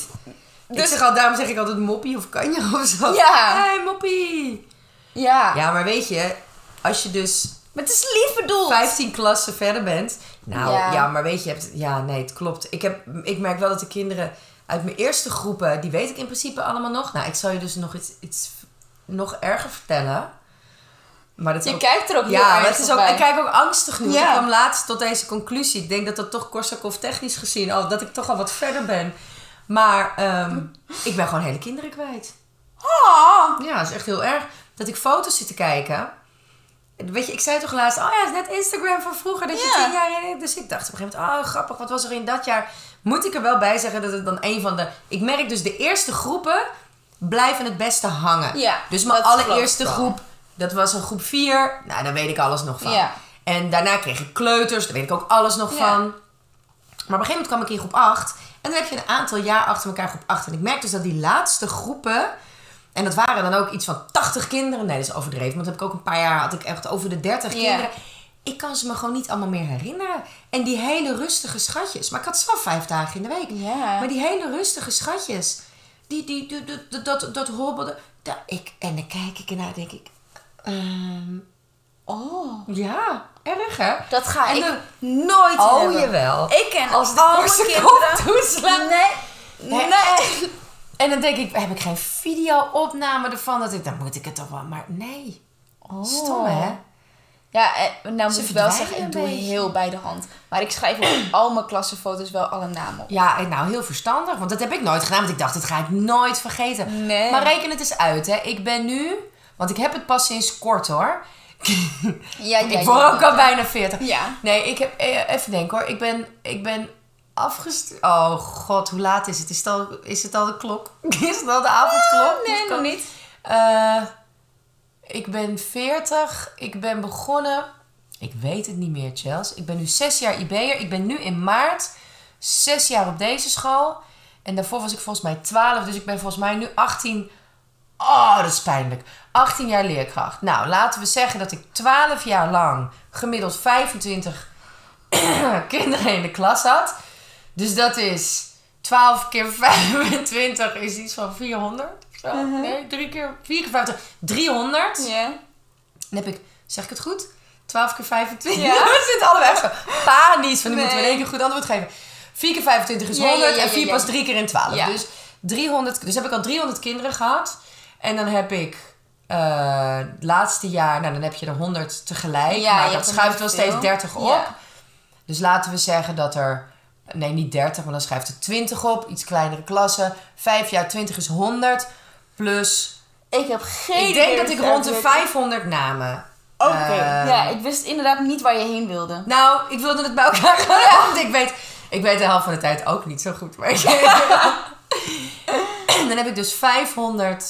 ik
Dus-
zeg al, daarom zeg ik altijd moppie of kanje of zo.
Ja.
Hey, moppie.
Ja,
Ja, maar weet je, als je dus
maar het is lief bedoeld.
15 klassen verder bent. Nou ja,
Ja.
maar weet je, je hebt, ja, nee, het klopt. Ik, heb, ik merk wel dat de kinderen uit mijn eerste groepen, die weet ik in principe allemaal nog. Nou, ik zal je dus nog iets, iets nog erger vertellen. Maar dat
Je
ook,
kijkt er ook heel
ja, maar
erg
het is ook,
bij.
ik kijk ook angstig nu.
Ja.
Ik kwam laatst tot deze conclusie. Ik denk dat dat toch Korsakov technisch gezien, al dat ik toch al wat verder ben. Maar ehm, ik ben gewoon hele kinderen kwijt.
Ah,
Ja, dat is echt heel erg. Dat ik foto's zit te kijken. Weet je, ik zei toch laatst, oh ja, het is net Instagram van vroeger, dat je
Ja.
tien jaar in. Dus ik dacht op een gegeven moment, oh grappig, wat was er in dat jaar? Moet ik er wel bij zeggen dat het dan een van de. Ik merk dus de eerste groepen blijven het beste hangen.
Ja,
dus mijn allereerste groep, dat was een groep 4. Nou, daar weet ik alles nog van.
Ja.
En daarna kreeg ik kleuters, daar weet ik ook alles nog
Ja.
van. Maar op een gegeven moment kwam ik in groep 8. En dan heb je een aantal jaar achter elkaar groep 8. En ik merk dus dat die laatste groepen. En dat waren dan ook iets van 80 kinderen. Nee, dat is overdreven. Want heb ik ook een paar jaar had ik echt over de 30
Ja.
kinderen. Ik kan ze me gewoon niet allemaal meer herinneren. En die hele rustige schatjes. Maar ik had ze wel vijf dagen in de week.
Ja.
Maar die hele rustige schatjes. Die, die, die, die- dat, dat, dat hobbelde. Dat, ik, en dan kijk ik ernaar denk ik... ehm,
oh.
ja, erg hè?
Dat ga
En
ik
dan-
nooit
Oh,
hebben.
jawel.
Ik ken
Als de
alle kinderen.
toeslaan.
Nee.
Nee,
Nee.
En dan denk ik, heb ik geen video-opname ervan? Dat ik, dan moet ik het toch wel... Maar nee.
Oh.
Stom, hè?
Ja, eh, nou moet ik wel zeggen, ik doe
beetje.
heel bij de hand. Maar ik schrijf op al mijn klassenfoto's wel alle namen op.
Ja, en nou, heel verstandig. Want dat heb ik nooit gedaan. Want ik dacht, dat ga ik nooit vergeten.
Nee.
Maar reken het eens uit, hè. Ik ben nu... Want ik heb het pas sinds kort, hoor.
Ja, ja,
ik word ook al bijna 40.
Ja.
Nee, ik heb... eh, Even denken, hoor. Ik ben... Ik ben afgestuurd. Oh god, hoe laat is het? Is het al, is het al de klok? Is het al de avondklok?
Nee, nog niet.
Eh, ik ben 40. Ik ben begonnen. Ik weet het niet meer, Chels. Ik ben nu zes jaar IB'er. Ik ben nu in maart zes jaar op deze school. En daarvoor was ik volgens mij 12. Dus ik ben volgens mij nu 18. Oh, dat is pijnlijk. 18 jaar leerkracht. Nou, laten we zeggen dat ik 12 jaar lang gemiddeld 25 kinderen in de klas had. Dus dat is 12 keer 25 is iets van 400. of Zo. Nee, 3 keer 4 keer 50. 300.
Ja.
Dan heb ik, zeg ik het goed? 12 keer 25.
Ja.
We zitten allebei echt zo panisch van, nu
Nee.
moeten we in één keer goed antwoord geven. 4 keer 25 is
Ja, ja,
100
ja,
en 4
ja,
pas
ja.
3 keer in 12.
Ja.
Dus, 300, dus heb ik al 300 kinderen gehad. En dan heb ik eh, het laatste jaar, nou dan heb je er 100 tegelijk. Maar dat schuift wel steeds
veel.
30 op. Dus laten we zeggen dat er, nee niet 30, maar dan schrijft er 20 op. Iets kleinere klassen. 5 jaar 20 is 100. Plus,
Ik heb geen
ik denk
idee
dat ik rond de
het werkt.
500 namen.
Oké.
eh,
ja, ik wist inderdaad niet waar je heen wilde.
Nou, ik wilde het bij elkaar gaan. Want ik weet, ik weet de helft van de tijd ook niet zo goed. Maar dan heb ik dus 500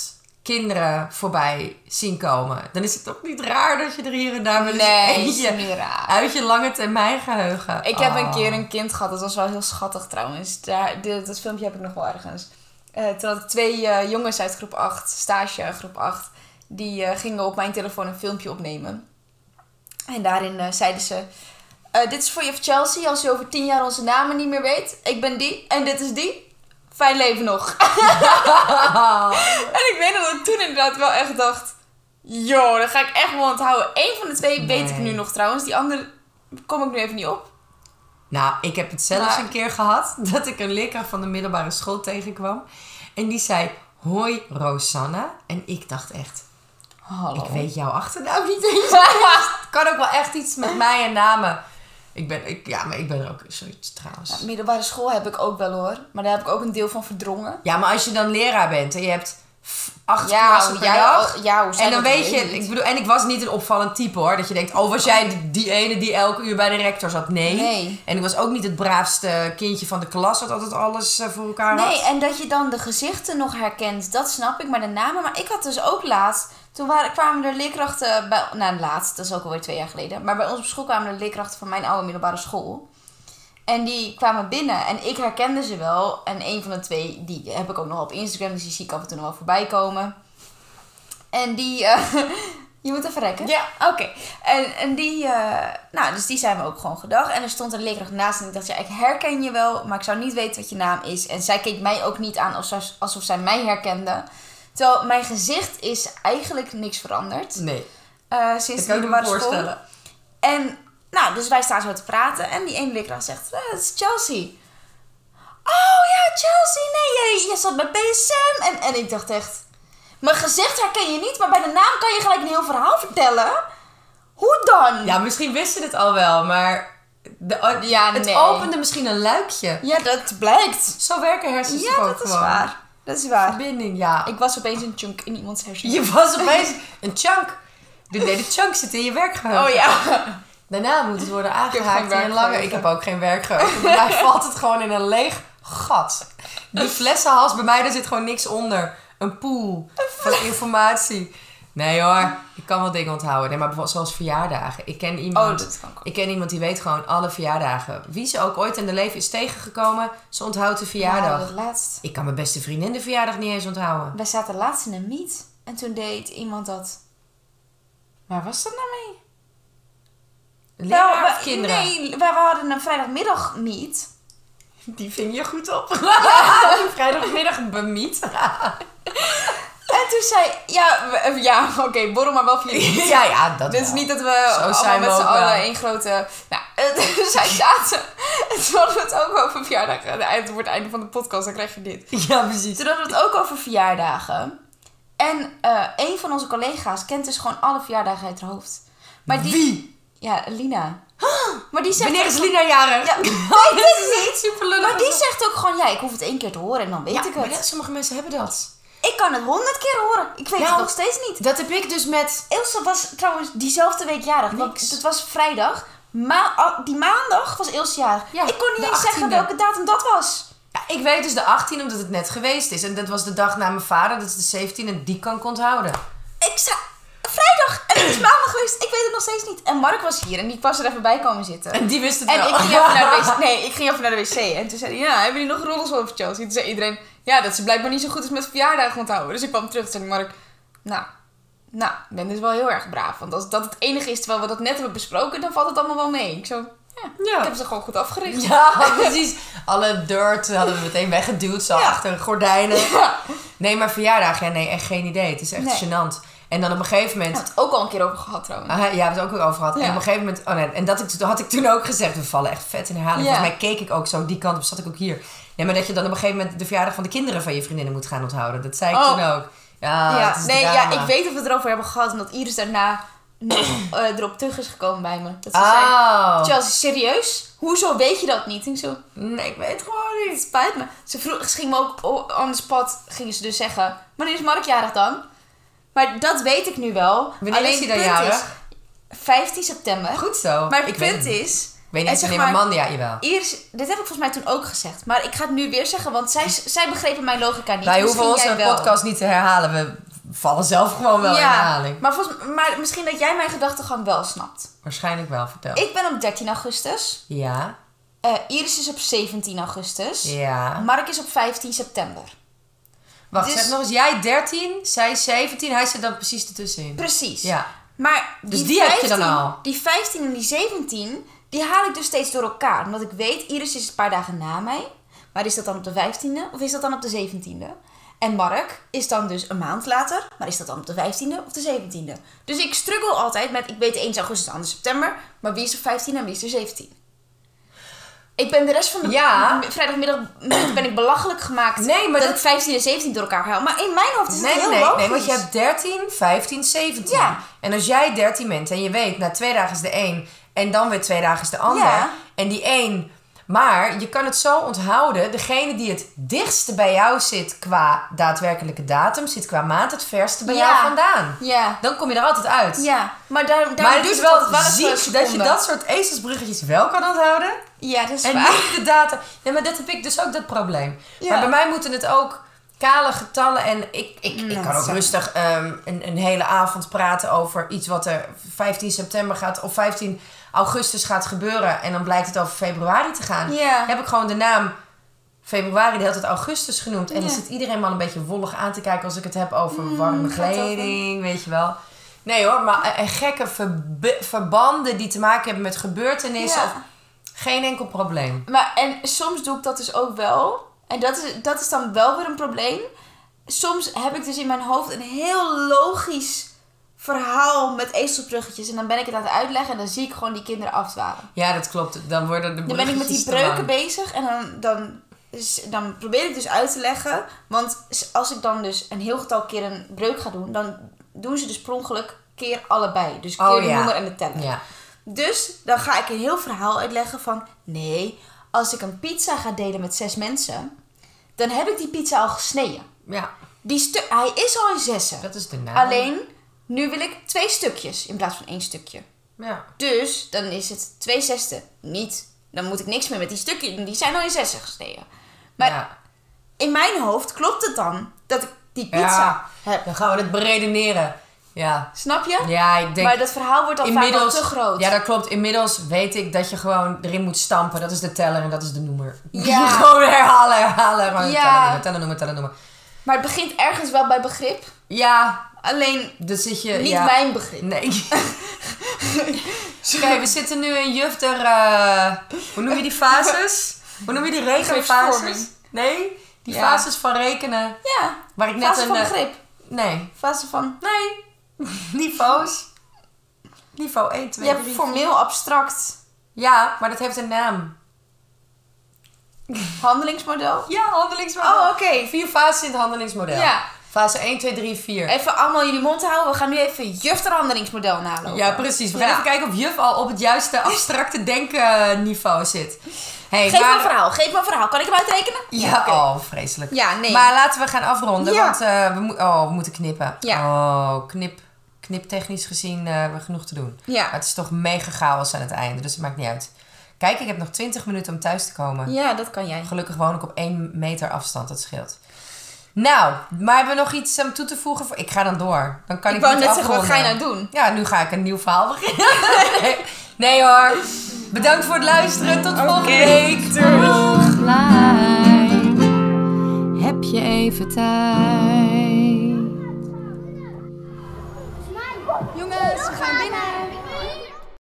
kinderen voorbij zien komen. Dan is het toch niet raar dat je er hier en daar wel eens
Nee,
eentje
is niet raar.
uit je lange termijn geheugen.
Ik heb een
Oh.
keer een kind gehad, dat was wel heel schattig trouwens. Daar, dit, dat filmpje heb ik nog wel ergens. Eh, toen had ik twee eh, jongens uit groep 8, stage groep 8, die eh, gingen op mijn telefoon een filmpje opnemen. En daarin eh, zeiden ze: eh, Dit is voor je Chelsea, als je over tien jaar onze namen niet meer weet. Ik ben die en dit is die. Fijn leven nog. en ik weet dat ik toen inderdaad wel echt dacht: Yo, dat ga ik echt wel onthouden. Eén van de twee weet ik nu nog trouwens, die andere kom ik nu even niet op.
Nou, ik heb het zelfs
Maar-
een keer gehad dat ik een leerkracht van de middelbare school tegenkwam. En die zei, hoi Rosanna. En ik dacht echt,
Hallo.
ik weet jouw achternaam niet eens. Het kan ook wel echt iets met mij en namen. Ik ben, ik, ja, maar ik ben er ook zoiets trouwens.
Ja, middelbare school heb ik ook wel hoor. Maar daar heb ik ook een deel van verdrongen.
Ja, maar als je dan leraar bent en je hebt acht
Ja,
klassen per dag.
oh, ja, hoe
en dan weet je,
ik
bedoel, en ik was niet een opvallend type hoor. Dat je denkt, oh was jij die, ene die elke uur bij de rector zat? Nee.
Nee.
En ik was ook niet het braafste kindje van de klas dat altijd alles eh, voor elkaar had.
Nee, en dat je dan de gezichten nog herkent, dat snap ik. Maar de namen, maar ik had dus ook laatst... Toen waren, kwamen er leerkrachten bij... Nou, laatst, dat is ook alweer twee jaar geleden. Maar bij ons op school kwamen er leerkrachten van mijn oude middelbare school. En die kwamen binnen en ik herkende ze wel. En een van de twee, die heb ik ook nog op Instagram. Dus die zie ik af en toe nog wel voorbij komen. En die... eh, je moet even rekken?
Ja.
Oké. En, en die... eh, nou, dus die zijn we ook gewoon gedag. En er stond een leerkracht naast en ik dacht... Ja, ik herken je wel, maar ik zou niet weten wat je naam is. En zij keek mij ook niet aan alsof, alsof zij mij herkende. Terwijl mijn gezicht is eigenlijk niks veranderd.
Nee,
eh, sinds
dat
de
me
middelbare school.
voorstellen.
En nou, dus wij staan zo te praten. En die ene leerkracht zegt, "Eh, het is Chelsea. Oh ja, Chelsea. Nee, jij, jij zat bij BSM. En, en ik dacht echt... Mijn gezicht herken je niet, maar bij de naam kan je gelijk een heel verhaal vertellen. Hoe dan?
Ja, misschien wist ze het al wel, maar de,
Ja,
het
nee.
opende misschien een luikje.
Ja, dat blijkt.
Zo werken hersens
Ja,
toch ook
dat is
gewoon.
waar. Dat is waar.
Verbinding, ja.
Ik was opeens een chunk in iemands hersenen.
Je was opeens een chunk. De, nee, de chunk zit in je werkgeheugen.
Oh ja.
Daarna moet het worden aangehaakt in een lange... Ik heb ook geen werkgeheugen. Bij mij valt het gewoon in een leeg gat. Die flessenhals, bij mij daar zit gewoon niks onder. Een pool van informatie. Nee hoor, ik kan wel dingen onthouden. Nee, maar bijvoorbeeld zoals verjaardagen. Ik ken
Oh,
iemand...
dat kan ook.
Ik ken iemand die weet gewoon alle verjaardagen. Wie ze ook ooit in de leven is tegengekomen, ze onthoudt de verjaardag.
Ja, laatst.
Ik kan mijn beste vriendin de verjaardag niet eens onthouden.
Wij zaten laatst in een meet. En toen deed iemand dat... Waar was dat nou mee?
Leraar of
we-
kinderen?
Nee, wij hadden een vrijdagmiddag meet.
Die ving je goed op. Vrijdagmiddag bemiet.
En toen zei... Ja, we- ja oké, borrel maar wel via de
ja, ja, dat wel.
niet dat we
Zo
allemaal
zijn we
met z'n
ook
allen één grote... Nou, eh, zij zaten... En toen hadden we het ook over verjaardagen. Het wordt het einde van de podcast, dan krijg je dit.
Ja, precies.
Toen hadden we het ook over verjaardagen. En eh, een van onze collega's kent dus gewoon alle verjaardagen uit haar hoofd. Maar die,
Wie?
Ja, Lina. Maar die zegt
Wanneer is Lina jarig?
Ja,
dit is niet super lullig.
maar die zegt ook gewoon, ja, ik hoef het één keer te horen en dan weet ik het.
sommige mensen hebben dat.
Ik kan het honderd keer horen. Ik weet het nog steeds niet.
Dat heb ik dus met...
Ilse was trouwens diezelfde week jarig. Want het was vrijdag. Ma al- die maandag was Ilse jarig.
Ja,
ik kon niet eens zeggen
18e.
welke datum dat was.
Ja, ik weet dus de 18 omdat het net geweest is. En dat was de dag na mijn vader. Dat is de 17 en die kan ik onthouden.
Ik zei, vrijdag. En het is maandag geweest. Ik weet het nog steeds niet. En Mark was hier en die was er even bij komen zitten.
En die wist het
En
wel.
ik ging even naar de wc. Nee, ik ging even naar de wc. En toen zei hij, ja, hebben jullie nog roddels over Chelsea? Toen zei iedereen, ja, dat ze blijkbaar niet zo goed is met verjaardagen onthouden. Dus ik kwam terug en zei Mark, nou, nou, ben dus wel heel erg braaf. Want als dat het enige is terwijl we dat net hebben besproken, dan valt het allemaal wel mee. Ik zo, ja,
Ja.
ik heb ze gewoon goed afgericht.
Ja, precies. Alle dirt hadden we meteen weggeduwd. Zo
Ja.
achter gordijnen.
Ja.
Nee, maar verjaardag, ja, nee, echt geen idee. Het is echt
Nee.
gênant. En dan op een gegeven moment...
hebben we het ook al een keer over gehad trouwens.
Ah, ja, we hebben het ook weer over gehad. En op een gegeven moment... Oh nee, en dat, ik, had ik toen ook gezegd. We vallen echt vet in herhaling. Volgens mij keek ik ook zo die kant op. Zat ik ook hier. Nee, maar dat je dan op een gegeven moment... de verjaardag van de kinderen van je vriendinnen moet gaan onthouden. Dat zei ik
Oh.
toen ook. Ja,
ja, nee, ja, ik weet of we het erover hebben gehad. Omdat Iris daarna nog eh, erop terug is gekomen bij me. Dat ze zei,
Oh.
Chelsea, serieus? Hoezo weet je dat niet? En ik zo,
Nee, ik weet het gewoon niet.
Het spijt me. Ze, vroeg, ze ging me ook on the spot gingen ze dus zeggen: Wanneer is Mark jarig dan? Maar dat weet ik nu wel.
Wanneer is hij dan jarig?
is, 15 september.
Goed zo.
Maar het
ik
punt is,
weet niet
zeg
mijn
maar-
man... Ja, jawel.
Iris, dit heb ik volgens mij toen ook gezegd. Maar ik ga het nu weer zeggen, want zij, zij begrepen mijn logica niet.
Wij hoeven onze podcast niet te herhalen. We vallen zelf gewoon wel in herhaling.
maar, volgens, maar misschien dat jij mijn gedachtegang wel snapt.
Waarschijnlijk wel, vertel.
Ik ben op 13 augustus.
Ja,
Eh, Iris is op 17 augustus.
ja.
Mark is op 15 september.
Wacht,
Dus-
zeg nog eens. Jij 13, zij 17. Hij zit dan precies ertussenin.
Precies.
Ja.
Maar
Dus die heb je dan al?
Die 15 en die 17, die haal ik dus steeds door elkaar. Omdat ik weet, Iris is een paar dagen na mij. Maar is dat dan op de 15e of is dat dan op de 17e? En Mark is dan dus een maand later. Maar is dat dan op de 15e of de 17e? Dus ik struggle altijd met, ik weet de 1 is augustus, de ander is september. Maar wie is er 15 en wie is er 17? Ik ben de rest van de
Ja.
vrijdagmiddag ben ik belachelijk gemaakt
Nee, maar
dat ik 15 en 17 door elkaar haal. Maar in mijn hoofd is
Nee,
het
nee,
heel
nee,
logisch.
nee, want je hebt 13, 15, 17.
Ja.
En als jij 13 bent en je weet, na twee dagen is de een en dan weer twee dagen is de ander.
Ja.
En die een. Maar je kan het zo onthouden, degene die het dichtste bij jou zit qua daadwerkelijke datum, zit qua maand het verste bij
Ja.
jou vandaan.
Ja.
Dan kom je er altijd uit.
Ja, maar daar, daar
maar het is wel ziek dat je dat soort ezelsbruggetjes wel kan onthouden.
Ja, dat is
En
waar.
niet de data. Nee, maar dat heb ik dus ook dat probleem.
Ja.
Maar bij mij moeten het ook kale getallen. En ik, ik, ik
Nou,
kan ook rustig ehm, een, een hele avond praten over iets wat er 15 september gaat of 15 augustus gaat gebeuren. En dan blijkt het over februari te gaan.
Ja.
Heb ik gewoon de naam februari de hele tijd augustus genoemd. En dan zit iedereen maar een beetje wollig aan te kijken als ik het heb over
Mm,
warme
over.
kleding, weet je wel. Nee hoor, maar eh, eh, gekke verbanden die te maken hebben met gebeurtenissen. Of, geen enkel probleem.
Maar en soms doe ik dat dus ook wel. En dat is, dat is dan wel weer een probleem. Soms heb ik dus in mijn hoofd een heel logisch verhaal met ezelsbruggetjes. En dan ben ik het aan het uitleggen en dan zie ik gewoon die kinderen afdwalen.
Ja, dat klopt. Dan worden de
Dan ben ik met die breuken bezig en dan, dan, dan probeer ik dus uit te leggen. Want als ik dan dus een heel getal keer een breuk ga doen, dan doen ze dus per ongeluk keer allebei. Dus keer
Oh,
de
ja.
noemer en de teller.
Ja.
Dus dan ga ik een heel verhaal uitleggen van... Nee, als ik een pizza ga delen met zes mensen... dan heb ik die pizza al gesneden.
ja,
Die hij is al in zessen.
dat is de naam.
Alleen, nu wil ik twee stukjes in plaats van één stukje.
Ja.
Dus dan is het twee zesde. Niet, dan moet ik niks meer met die stukjes. Die zijn al in zessen gesneden. Maar
ja.
in mijn hoofd klopt het dan dat ik die pizza
Ja.
heb.
Dan gaan we het beredeneren. Ja.
Snap je?
Ja, ik denk...
maar dat verhaal wordt dan vaak te groot.
ja, dat klopt. Inmiddels weet ik dat je gewoon erin moet stampen. Dat is de teller en dat is de noemer.
Ja.
gewoon herhalen, herhalen. Gewoon
Ja.
tellen, tellen, noemer, tellen, noemer.
Maar het begint ergens wel bij begrip.
Ja,
Alleen
dus zit je...
niet
ja.
mijn begrip.
Nee. Kijk, we zitten nu in juf der... eh, hoe noem je die fases? Hoe noem je die rekenfases? Nee, die
Ja.
fases van rekenen.
Ja,
Waar ik net
fase
een...
van
eh,
begrip.
Nee.
Fase van...
Nee. Niveaus. Niveau 1, 2,
Je
3.
hebt formeel abstract
Ja, maar dat heeft een naam.
handelingsmodel.
Ja, handelingsmodel.
Oh, oké.
Vier fases in het handelingsmodel.
Ja.
Fase 1, 2, 3, 4.
Even allemaal jullie mond houden. We gaan nu even jufter handelingsmodel nalopen.
Ja, precies. We gaan
Ja.
even kijken of juf al op het juiste abstracte denkenniveau zit. Hey,
Geef
maar...
me een verhaal. Geef me een verhaal. Kan ik hem uitrekenen?
Ja, oh, vreselijk.
Ja, nee.
Maar laten we gaan afronden,
Ja.
want eh, we, oh, we moeten knippen.
Ja.
Oh, knip, kniptechnisch gezien eh, hebben we genoeg te doen.
Ja.
Maar het is toch mega chaos aan het einde, dus het maakt niet uit. Kijk, ik heb nog 20 minuten om thuis te komen.
Ja, dat kan jij.
Gelukkig woon ik op 1 meter afstand, dat scheelt. Nou, maar hebben we nog iets om toe te voegen? Voor... Ik ga dan door. Dan kan ik,
ik wou net zeggen, wat ga je nou doen?
Ja, nu ga ik een nieuw verhaal beginnen. nee, nee hoor. Bedankt voor het luisteren. Tot okay. volgende week.
blij. Heb je even tijd? Jongens, we gaan binnen.